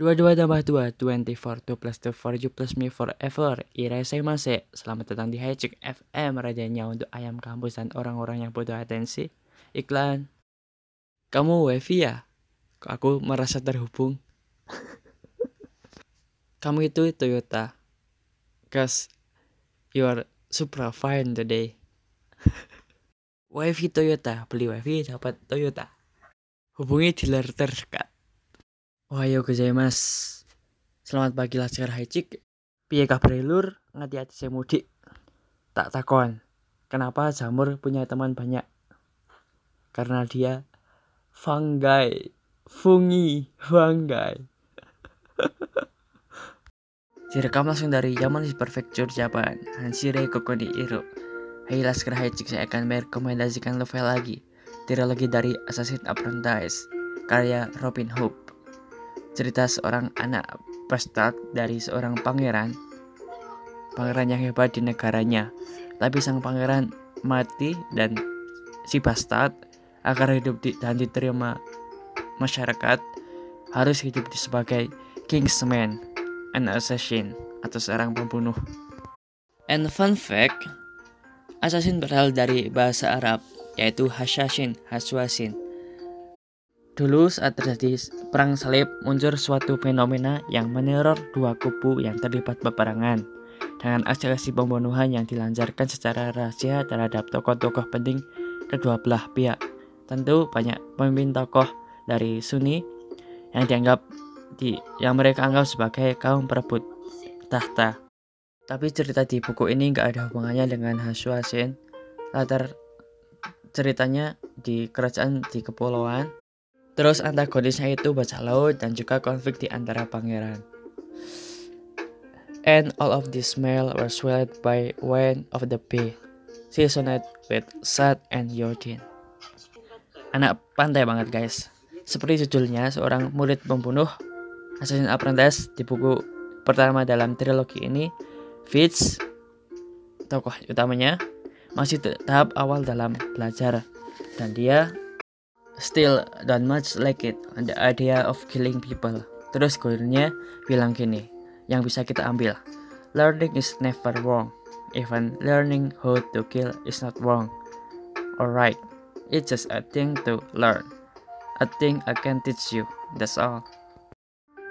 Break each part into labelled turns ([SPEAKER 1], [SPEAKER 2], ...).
[SPEAKER 1] Dua dua tambah dua, twenty four, two plus two for you plus me forever. Irasemase, selamat datang di Highchick FM, rajanya untuk ayam kampus dan orang-orang yang butuh atensi. Iklan. Kamu wifi ya? Aku merasa terhubung? Kamu itu Toyota. Cause you are super fine today. wifi Toyota, beli wifi dapat Toyota. Hubungi dealer terdekat. Ohayo gozaimasu. Selamat pagi Laskar Haicik. Piye kabar lur? Ngati hati saya mudik. Tak takon. Kenapa jamur punya teman banyak? Karena dia fungi. Fungi, fungi. Direkam langsung dari Yamanashi Prefecture, Japan. Hanshire Kokoni Iro. Hai Laskar Haicik, saya akan merekomendasikan novel lagi. Trilogi dari Assassin Apprentice, karya Robin Hood. Cerita seorang anak bastard dari seorang pangeran. Pangeran yang hebat di negaranya. Tapi sang pangeran mati dan si bastard agar hidup di, dan diterima masyarakat harus hidup di sebagai kingsman an assassin atau seorang pembunuh. And fun fact assassin berasal dari bahasa Arab yaitu hasashin haswasin Dulu saat terjadi perang salib muncul suatu fenomena yang meneror dua kubu yang terlibat peperangan dengan aksi-aksi pembunuhan yang dilancarkan secara rahasia terhadap tokoh-tokoh penting kedua belah pihak. Tentu banyak pemimpin tokoh dari Sunni yang dianggap di yang mereka anggap sebagai kaum perebut tahta. Tapi cerita di buku ini nggak ada hubungannya dengan Hashwasin. Latar ceritanya di kerajaan di kepulauan Terus antagonisnya itu bajak laut dan juga konflik di antara pangeran. And all of this smell were swelled by wind of the bay, seasoned with salt and iodine. Anak pantai banget guys. Seperti judulnya, seorang murid pembunuh Assassin Apprentice di buku pertama dalam trilogi ini, Fitz, tokoh utamanya, masih tahap awal dalam belajar dan dia still don't much like it the idea of killing people. Terus gurunya bilang gini, yang bisa kita ambil, learning is never wrong. Even learning how to kill is not wrong. Alright, it's just a thing to learn. A thing I can teach you, that's all.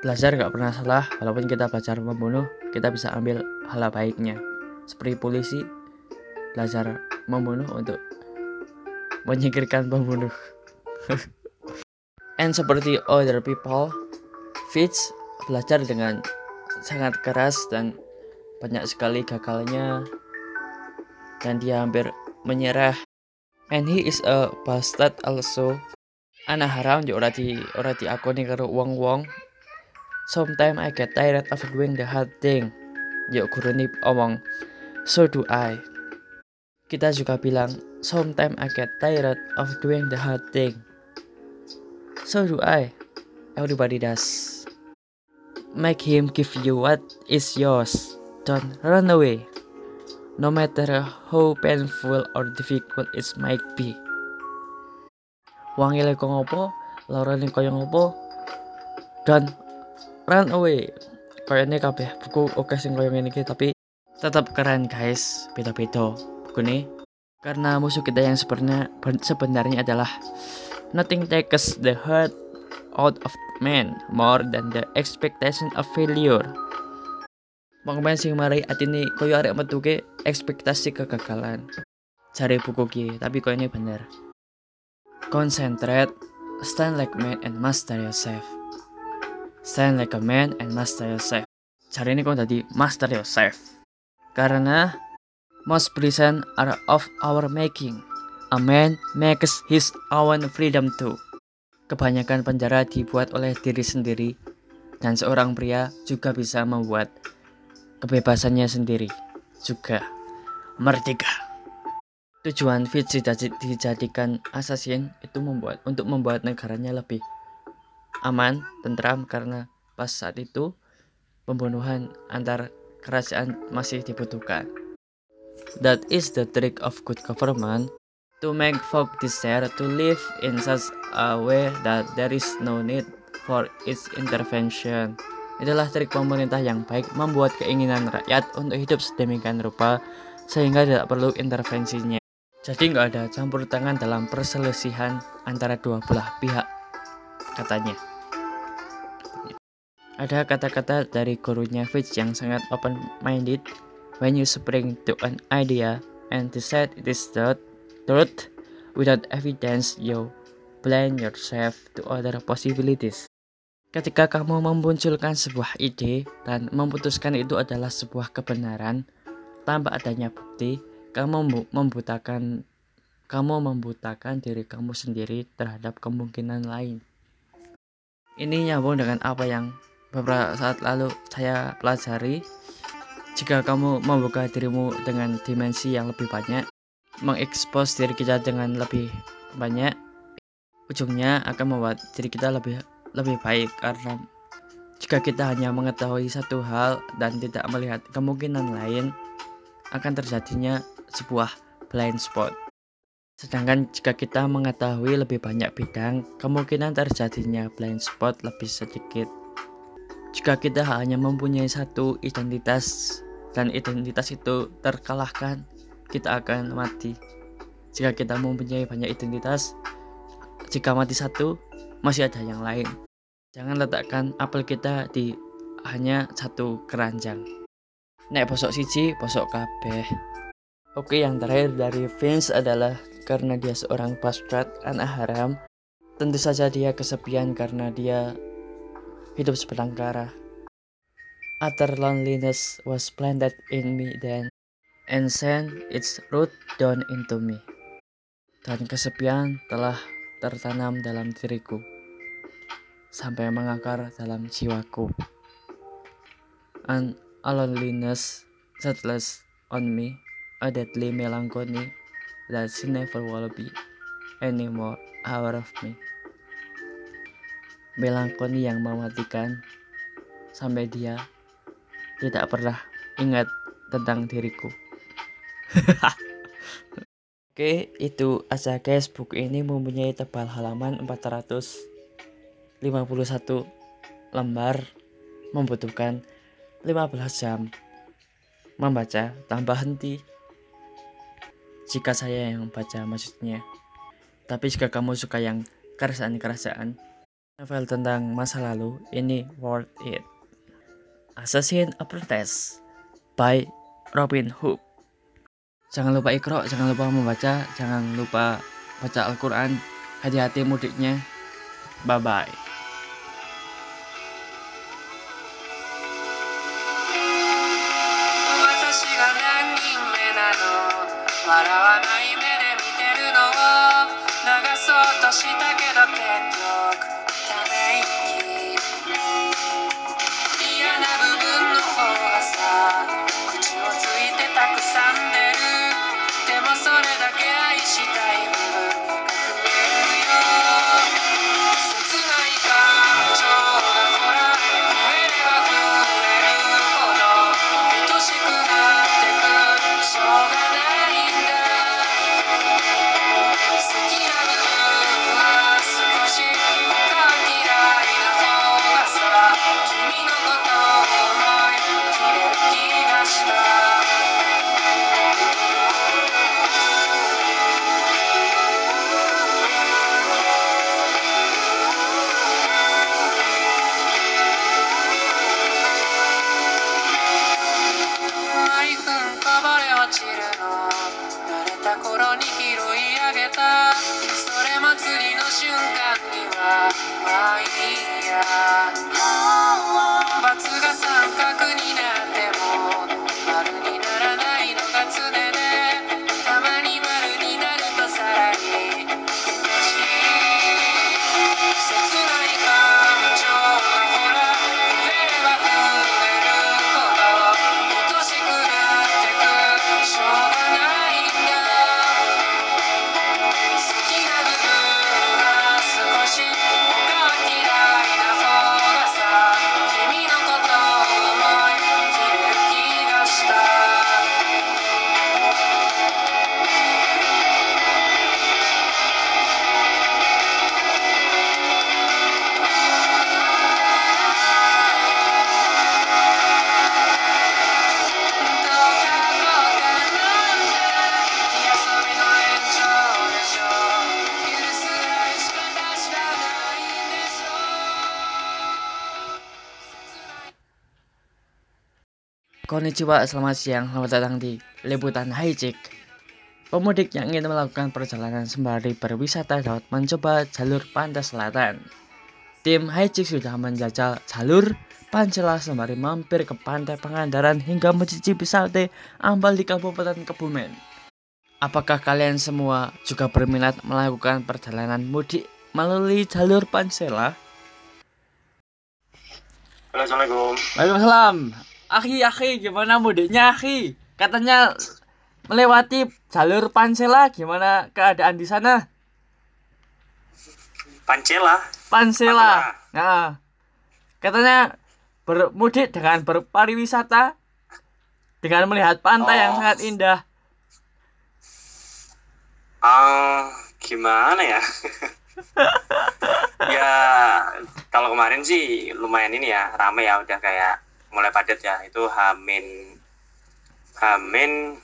[SPEAKER 1] Belajar gak pernah salah, walaupun kita belajar membunuh, kita bisa ambil hal baiknya. Seperti polisi, belajar membunuh untuk menyingkirkan pembunuh. And seperti other people, Fitz belajar dengan sangat keras dan banyak sekali gagalnya dan dia hampir menyerah. And he is a bastard also. Anak haram juga ora di ora diakoni karo wong-wong. Sometimes I get tired of doing the hard thing. Yuk guru nih omong, so do I. Kita juga bilang, sometimes I get tired of doing the hard thing. So do I. Everybody does. Make him give you what is yours. Don't run away. No matter how painful or difficult it might be. Wangi leko ngopo, laurane kaya ngopo. Don't run away. Ini kabeh buku oke sing kaya ngene iki tapi tetap keren guys. Beda-beda ini. Karena musuh kita yang sebenarnya sebenarnya adalah Nothing takes the heart out of man more than the expectation of failure. Pemain sing marai atine koyo arek metuke ekspektasi kegagalan. Cari buku ki, tapi kok ini bener. Concentrate, stand like man and master yourself. Stand like a man and master yourself. Cari ini kok tadi master yourself. Karena most prison are of our making. A man makes his own freedom too. Kebanyakan penjara dibuat oleh diri sendiri, dan seorang pria juga bisa membuat kebebasannya sendiri. Juga merdeka. Tujuan Fitz dijadikan assassin itu membuat untuk membuat negaranya lebih aman, tentram karena pas saat itu pembunuhan antar kerajaan masih dibutuhkan. That is the trick of good government to make folk desire to live in such a way that there is no need for its intervention. Itulah trik pemerintah yang baik membuat keinginan rakyat untuk hidup sedemikian rupa sehingga tidak perlu intervensinya. Jadi nggak ada campur tangan dalam perselisihan antara dua belah pihak, katanya. Ada kata-kata dari gurunya Fitch yang sangat open-minded. When you spring to an idea and decide it is the truth without evidence, you blind yourself to other possibilities. Ketika kamu memunculkan sebuah ide dan memutuskan itu adalah sebuah kebenaran tanpa adanya bukti, kamu membutakan kamu membutakan diri kamu sendiri terhadap kemungkinan lain. Ini nyambung dengan apa yang beberapa saat lalu saya pelajari jika kamu membuka dirimu dengan dimensi yang lebih banyak mengekspos diri kita dengan lebih banyak ujungnya akan membuat diri kita lebih lebih baik karena jika kita hanya mengetahui satu hal dan tidak melihat kemungkinan lain akan terjadinya sebuah blind spot sedangkan jika kita mengetahui lebih banyak bidang, kemungkinan terjadinya blind spot lebih sedikit. Jika kita hanya mempunyai satu identitas dan identitas itu terkalahkan, kita akan mati. Jika kita mempunyai banyak identitas, jika mati satu, masih ada yang lain. Jangan letakkan apel kita di hanya satu keranjang. Nek bosok siji, bosok kabeh. Oke, yang terakhir dari Vince adalah karena dia seorang pastrat anak haram. Tentu saja dia kesepian karena dia hidup sebatang kara. Utter loneliness was planted in me then, and sent its root down into me. Dan kesepian telah tertanam dalam diriku, sampai mengakar dalam jiwaku. And a loneliness settles on me, a deadly melancholy that she never will be anymore aware of me melankoni yang mematikan sampai dia tidak pernah ingat tentang diriku. Oke, itu aja guys. Buku ini mempunyai tebal halaman 451 lembar membutuhkan 15 jam membaca tanpa henti. Jika saya yang baca maksudnya. Tapi jika kamu suka yang kerasaan-kerasaan, Novel tentang masa lalu ini worth it. Assassin Apprentice by Robin Hood. Jangan lupa ikro, jangan lupa membaca, jangan lupa baca Al-Quran. Hati-hati mudiknya. Bye-bye. 笑わない目で見てるのを流そうとしたけど結局 Konnichiwa, selamat siang, selamat datang di Liputan Hijik. Pemudik yang ingin melakukan perjalanan sembari berwisata dapat mencoba jalur pantai selatan. Tim Hijik sudah menjajal jalur Pancela sembari mampir ke pantai Pangandaran hingga mencicipi sate ambal di Kabupaten Kebumen. Apakah kalian semua juga berminat melakukan perjalanan mudik melalui jalur Pancela?
[SPEAKER 2] Halo, Assalamualaikum.
[SPEAKER 1] Waalaikumsalam. Akhi, akhi, gimana mudiknya, akhi? Katanya melewati jalur Pansela, gimana keadaan di sana?
[SPEAKER 2] Pancela.
[SPEAKER 1] Pansela. Nah, katanya bermudik dengan berpariwisata dengan melihat pantai yang
[SPEAKER 2] Oh.
[SPEAKER 1] sangat indah.
[SPEAKER 2] Ah, gimana ya? ya, kalau kemarin sih lumayan ini ya, rame ya, udah kayak mulai padat ya. Itu Hamin Hamin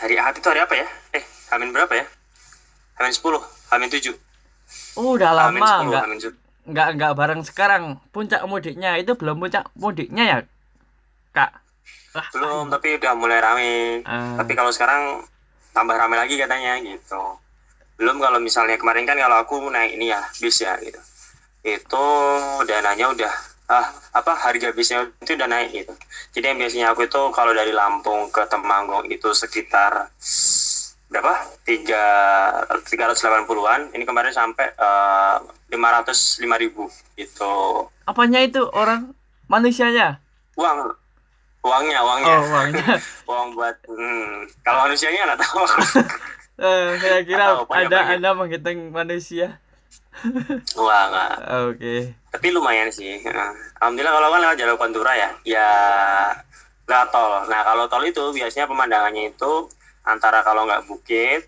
[SPEAKER 2] hari Ahad itu hari apa ya? Eh, Hamin berapa ya? Hamin 10, Hamin 7.
[SPEAKER 1] Oh, udah lama
[SPEAKER 2] Hamin 10,
[SPEAKER 1] enggak
[SPEAKER 2] Hamin 7.
[SPEAKER 1] enggak enggak bareng sekarang. Puncak mudiknya itu belum puncak mudiknya ya, Kak. Wah,
[SPEAKER 2] Belum, tapi udah mulai rame.
[SPEAKER 1] Ah.
[SPEAKER 2] Tapi kalau sekarang tambah rame lagi katanya gitu. Belum kalau misalnya kemarin kan kalau aku naik ini ya bis ya gitu. Itu dananya udah ah apa harga bisnya itu udah naik gitu. Jadi yang biasanya aku itu kalau dari Lampung ke Temanggung itu sekitar berapa? Tiga tiga ratus delapan puluhan. Ini kemarin sampai eh, lima ratus lima ribu gitu.
[SPEAKER 1] apanya itu orang manusianya?
[SPEAKER 2] Uang uangnya uangnya
[SPEAKER 1] Oh, uangnya.
[SPEAKER 2] uang buat hmm, kalau manusianya nggak tahu.
[SPEAKER 1] Eh, saya kira ada
[SPEAKER 2] banyak.
[SPEAKER 1] Anda menghitung manusia.
[SPEAKER 2] Wah nggak.
[SPEAKER 1] Oke.
[SPEAKER 2] tapi lumayan sih alhamdulillah kalau kan lewat jalur pantura ya ya lewat tol. Nah kalau tol itu biasanya pemandangannya itu antara kalau nggak bukit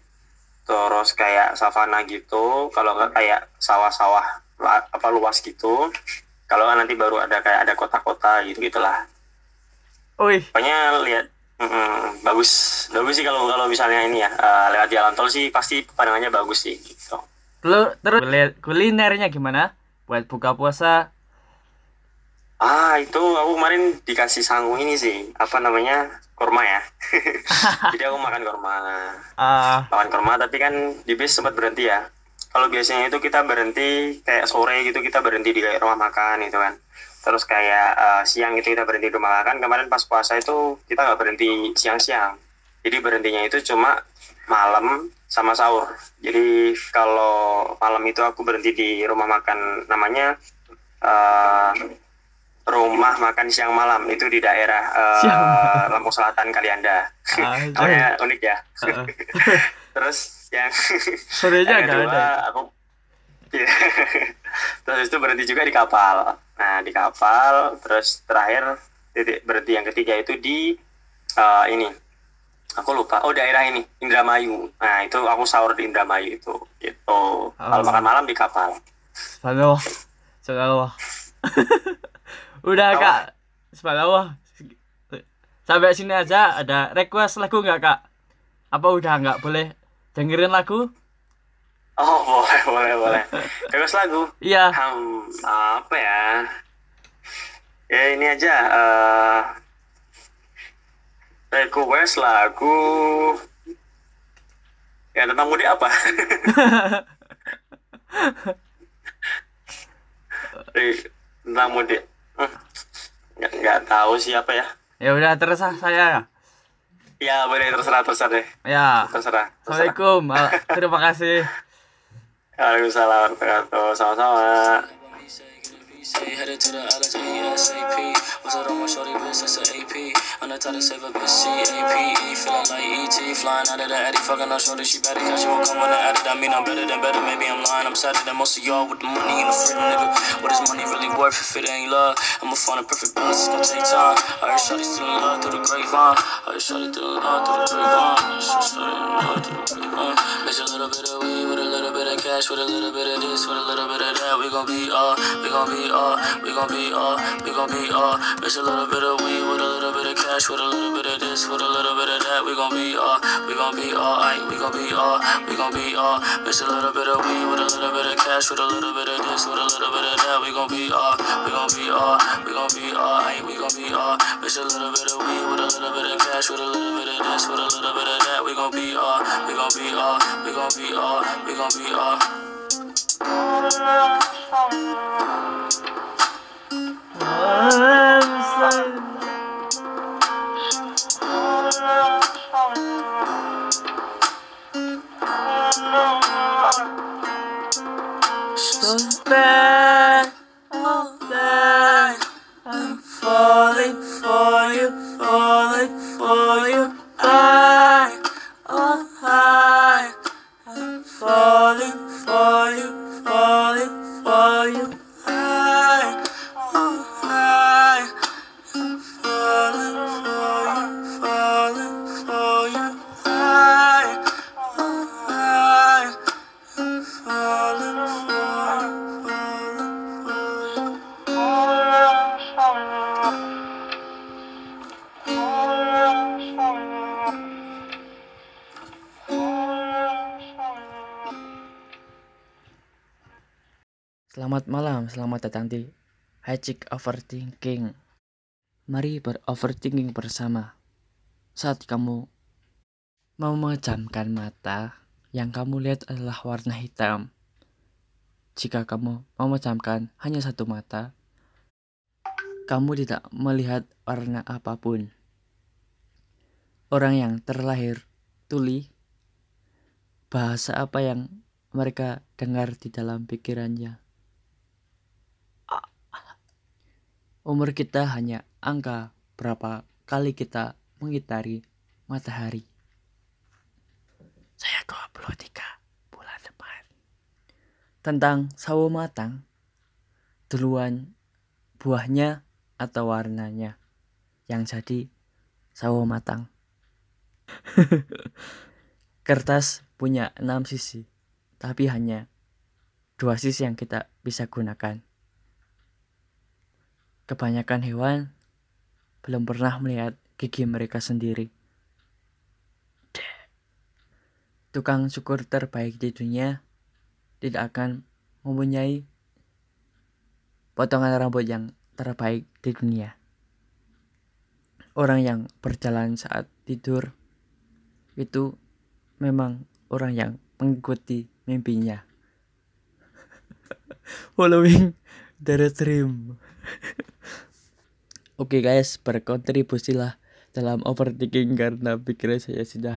[SPEAKER 2] terus kayak savana gitu kalau nggak kayak sawah-sawah apa luas gitu. Kalau nggak nanti baru ada kayak ada kota-kota gitu gitulah.
[SPEAKER 1] Wih,
[SPEAKER 2] pokoknya lihat mm, bagus. Bagus sih kalau kalau misalnya ini ya eh, lewat jalan tol sih pasti pemandangannya bagus sih gitu
[SPEAKER 1] Terus, terus kuli- kulinernya gimana? Buat buka puasa?
[SPEAKER 2] Ah, itu aku kemarin dikasih sangu ini sih, apa namanya? Kurma ya. Jadi aku makan kurma.
[SPEAKER 1] Ah,
[SPEAKER 2] Makan kurma tapi kan di bis sempat berhenti ya. Kalau biasanya itu kita berhenti kayak sore gitu kita berhenti di kayak rumah makan itu kan. Terus kayak eh, siang itu kita berhenti di rumah makan. Kemarin pas puasa itu kita nggak berhenti siang-siang. Jadi berhentinya itu cuma malam sama sahur. Jadi kalau malam itu aku berhenti di rumah makan namanya eh, rumah makan siang malam itu di daerah
[SPEAKER 1] Siang malam.
[SPEAKER 2] Lampung Selatan Kalianda.
[SPEAKER 1] Ah,
[SPEAKER 2] Namanya unik ya.
[SPEAKER 1] ah.
[SPEAKER 2] Terus yang
[SPEAKER 1] sorenya
[SPEAKER 2] yang
[SPEAKER 1] nggak
[SPEAKER 2] kedua
[SPEAKER 1] ada.
[SPEAKER 2] aku Iya. terus itu berhenti juga di kapal. Nah di kapal terus terakhir titik berhenti yang ketiga itu di eh, ini aku lupa oh daerah ini Indramayu. Nah itu aku sahur di Indramayu itu gitu. Kalau
[SPEAKER 1] Oh.
[SPEAKER 2] makan malam di kapal.
[SPEAKER 1] Subhanallah. Subhanallah. Udah
[SPEAKER 2] Apa?
[SPEAKER 1] kak. Subhanallah. Sampai sini aja ada request lagu nggak kak? Apa udah nggak boleh dengerin lagu?
[SPEAKER 2] Oh boleh boleh boleh. Terus lagu.
[SPEAKER 1] Iya.
[SPEAKER 2] Hmm, apa ya? Ya ini aja. eh request lagu. Ya tentang mudik apa? Eh, tentang mudik. Hmm, nggak nggak tahu siapa ya.
[SPEAKER 1] ya udah terserah saya.
[SPEAKER 2] Ya boleh terserah terserah deh.
[SPEAKER 1] Ya.
[SPEAKER 2] Terserah. terserah.
[SPEAKER 1] Assalamualaikum. Al- Terima kasih.
[SPEAKER 2] Waalaikumsalam warahmatullahi Sama-sama.
[SPEAKER 3] Say headed to the islands ASAP. Was it on my shorty wrist? That's an AP. On the title save a bitch CAPE. Feeling like ET. Flying out of the Addy. Fucking on shorty. She better catch you won't come when I added. I mean, I'm better than better. Maybe I'm lying. I'm sadder than most of y'all with the money and the freedom, nigga. What is money really worth if it ain't love? I'ma find a perfect balance. It's gonna take time. I heard shorty still in love through the grapevine. I heard shorty still love through the grapevine. Still in love through the grapevine. Bitch, a little bit of weed with a little bit of cash, with a little bit of this, with a little bit of that. We gon' be uh, we gon' be uh, we gon' be uh, we gon' be uh, mix a little bit of weed with a little bit of cash, with a little bit of this, with a little bit of that. We gon' be uh, we gon' be uh, aight, we gon' be uh, we gon' be uh, mix a little bit of weed with a little bit of cash, with a little bit of this, with a little bit of that. We gon' be uh, we gon' be uh, we gon' be uh, aight, we gon' be uh, mix a little bit of weed with a little bit of cash, with a little bit of this, with a little bit of that. We gon' be uh, we gon' be uh, we gon' be uh, we gon' be uh.
[SPEAKER 1] So bad, selamat datang di Hajik Overthinking. Mari beroverthinking bersama. Saat kamu memejamkan mata, yang kamu lihat adalah warna hitam. Jika kamu memejamkan hanya satu mata, kamu tidak melihat warna apa pun. Orang yang terlahir tuli, bahasa apa yang mereka dengar di dalam pikirannya. Umur kita hanya angka berapa kali kita mengitari matahari. Saya 23 bulan depan. Tentang sawo matang, duluan buahnya atau warnanya yang jadi sawo matang. Kertas punya enam sisi, tapi hanya dua sisi yang kita bisa gunakan. Kebanyakan hewan belum pernah melihat gigi mereka sendiri. Tukang cukur terbaik di dunia tidak akan mempunyai potongan rambut yang terbaik di dunia. Orang yang berjalan saat tidur itu memang orang yang mengikuti mimpinya. Following the dream. Oke guys, berkontribusilah dalam overthinking karena pikiran saya sudah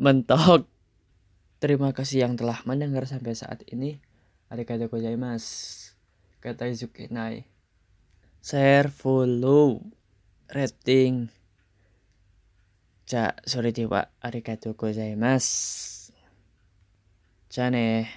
[SPEAKER 1] mentok. Terima kasih yang telah mendengar sampai saat ini. Arigatou gozaimasu. Kata Izukinai. Share, follow, rating. Ja, sorry dewa. Arigatou gozaimasu. Ja ne.